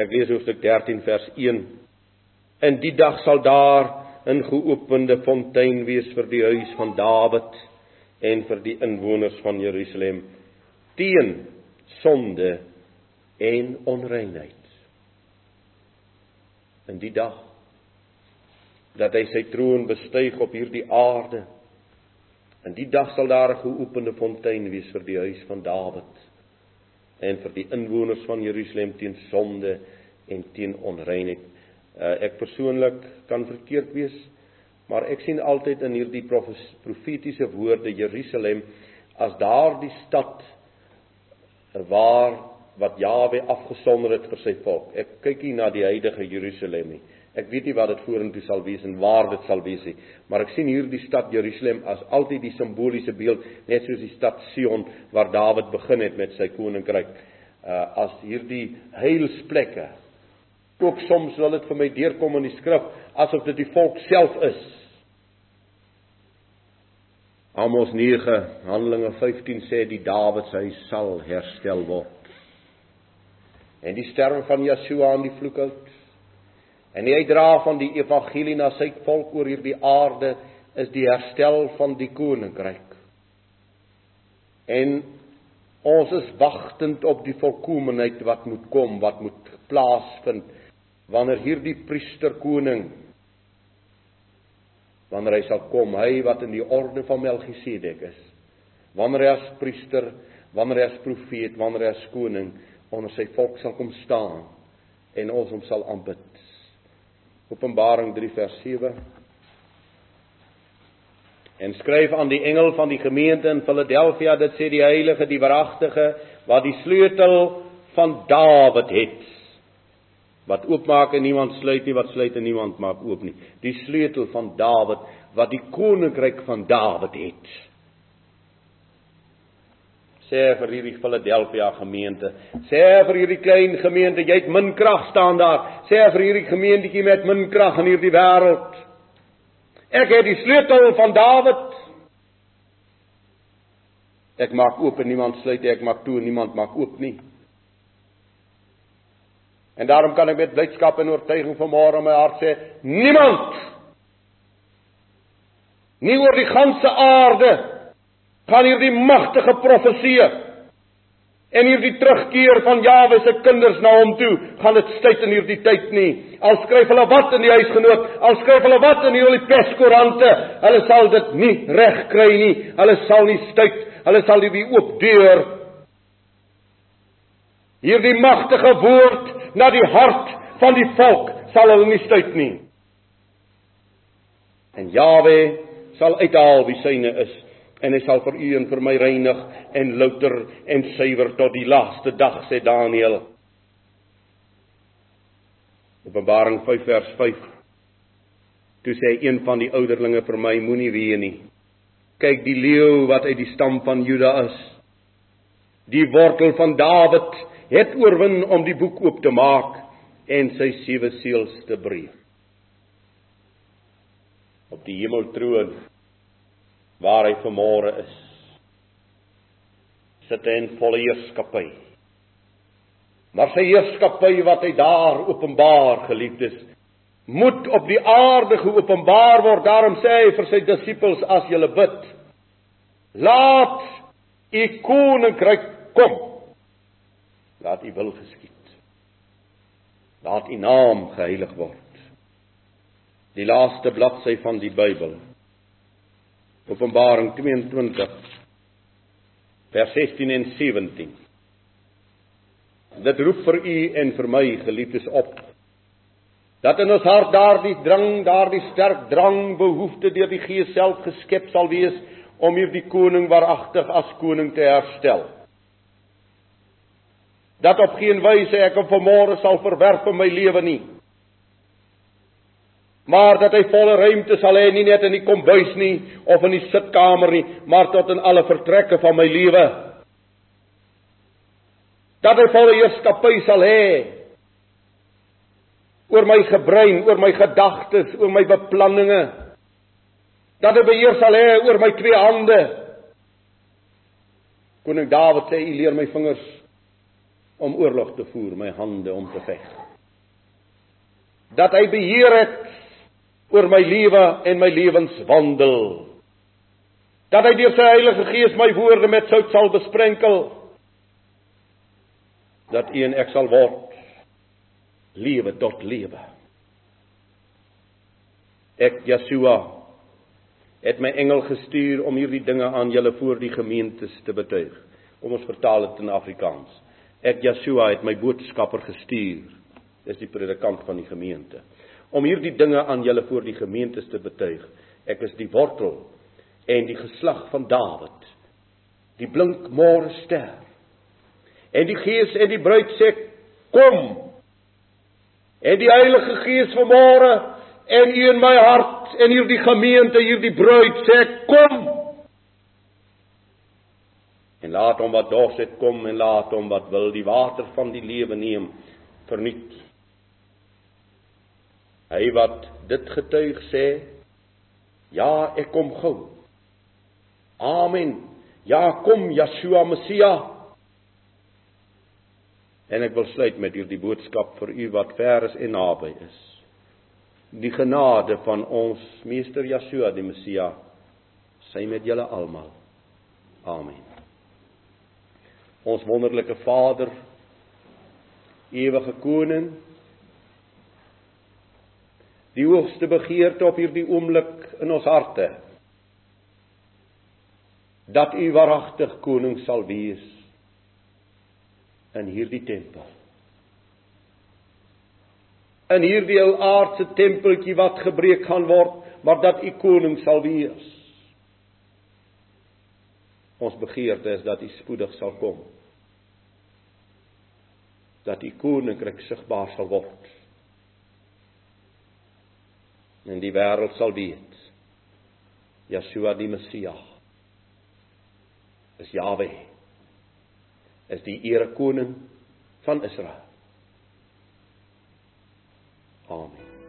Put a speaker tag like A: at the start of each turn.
A: Ek lees hoofstuk 13 vers 1. In die dag sal daar 'n geopende fontein wees vir die huis van Dawid en vir die inwoners van Jerusalem teen sonde en onreinheid. In die dag dat hy sy troon bestyg op hierdie aarde. In die dag sal daar 'n geopende fontein wees vir die huis van Dawid en vir die inwoners van Jerusalem teen sonde en teen onreinheid. Uh, ek persoonlik kan verkeerd wees, maar ek sien altyd in hierdie profetiese woorde Jerusalem as daardie stad waar wat Jawe afgesonder het vir sy volk. Ek kyk hier na die huidige Jerusalem nie. Ek weet nie wat dit vorentoe sal wees en waar dit sal wees nie, maar ek sien hierdie stad Jerusalem as altyd die simboliese beeld, net soos die stad Sion waar Dawid begin het met sy koninkryk, uh as hierdie heilsplekke. Ook soms wil dit vir my deurkom in die skrif asof dit die volk self is. Amos 9 Handelinge 15 sê die Dawid se huis sal herstel word. En die sterwe van Yeshua aan die vloek uit En hy dra van die evangelie na sy volk oor hierdie aarde is die herstel van die koninkryk. En ons is wagtend op die volkomeenheid wat moet kom, wat moet plaasvind wanneer hierdie priester koning wanneer hy sal kom, hy wat in die orde van Melchisedek is. Wanneer hy as priester, wanneer hy as profeet, wanneer hy as koning onder sy volk sal kom staan en ons hom sal aanbid. Openbaring 3 vers 7. En skryf aan die engel van die gemeente in Philadelphia, dit sê die heilige, die waaragtige, wat die sleutel van Dawid het. Wat oopmaak en niemand sluit nie, wat sluit en niemand maak oop nie. Die sleutel van Dawid wat die koninkryk van Dawid het sê vir hierdie Philadelphia gemeente, sê vir hierdie klein gemeente, jy het min krag staan daar. Sê vir hierdie gemeentjie met min krag in hierdie wêreld. Ek het die sleutel van Dawid. Ek maak oop en niemand sluit nie, ek maak toe en niemand maak oop nie. En daarom kan ek met blydskap en oortuiging vanmôre in my hart sê, niemand nie oor die ganse aarde gaan hierdie magtige profeseë en hierdie terugkeer van Jawe se kinders na hom toe, gaan dit tyd in hierdie tyd nie. Al skryf hulle wat in die huisgenoot, al skryf hulle wat in die peskoerante, hulle sal dit nie reg kry nie. Hulle sal nie tyd, hulle sal nie oop deur hierdie magtige woord na die hart van die volk sal hulle nie tyd nie. En Jawe sal uithaal wie syne is en hy sal vir u en vir my reinig en louter en suiwer tot die laaste dag sê Daniël. Openbaring 5 vers 5. Toe sê een van die ouderlinge vir my moenie ween nie. Kyk die leeu wat uit die stam van Juda is. Die wortel van Dawid het oorwin om die boek oop te maak en sy sewe seels te breek. Op die hemeltroon waar hy vermore is. Sit hy in volle heerskappy. Maar sy heerskappy wat hy daar openbaar, geliefdes, moet op die aarde geopenbaar word. Daarom sê hy vir sy disippels as julle bid, laat u koninkryk kom. Laat u wil geskied. Laat u naam geheilig word. Die laaste bladsy van die Bybel Openbaring 22 vers 16 en 17. Dit roep vir u en vir my geliefdes op dat in ons hart daardie drang, daardie sterk drang behoefte deur die Gees self geskep sal wees om hierdie koning waaragtig as koning te herstel. Dat op geen wyse ek hom vanmôre sal verwerp in my lewe nie maar dat hy volle ruimte sal hê nie net in die kombuis nie of in die sitkamer nie, maar tot in alle vertrekke van my lewe. Dat hy volle heerskappy sal hê oor my gebrein, oor my gedagtes, oor my beplanninge. Dat hy beheer sal hê oor my twee hande. Koning Dawid sê, "U leer my vingers om oorlog te voer, my hande om te veg." dat hy beheer het oor my lewe en my lewenswandel. Dat hy deur sy Heilige Gees my woorde met sout sal besprenkel. Dat u en ek sal word lewe tot lewe. Ek Yeshua het my engel gestuur om hierdie dinge aan julle voor die gemeentes te betuig. Kom ons vertaal dit in Afrikaans. Ek Yeshua het my boodskapper gestuur. Dis die predikant van die gemeente om hierdie dinge aan julle voor die gemeentes te betuig. Ek is die wortel en die geslag van Dawid. Die blink môre ster. En die Gees en die bruid sê kom. En die Heilige Gees vanmôre en u in my hart en hierdie gemeente, hierdie bruid sê kom. En laat hom wat dors het kom en laat hom wat wil die water van die lewe neem verniet. Hy wat dit getuig sê, ja, ek kom gou. Amen. Ja, kom Yeshua Messia. En ek wil sluit met hierdie boodskap vir u wat ver is en naby is. Die genade van ons meester Yeshua die Messia sy met julle almal. Amen. Ons wonderlike Vader, ewige koning, die hoogste begeerte op hierdie oomblik in ons harte. Dat u waaragtig koning sal wees in hierdie tempel. In hierdie ou aardse tempeltjie wat gebreek gaan word maar dat u koning sal wees. Ons begeerte is dat u spoedig sal kom. Dat u koninkryk sigbaar sal word en die wêreld sal weet Yeshua die Messias is Jahwe is die erekoning van Israel. Amen.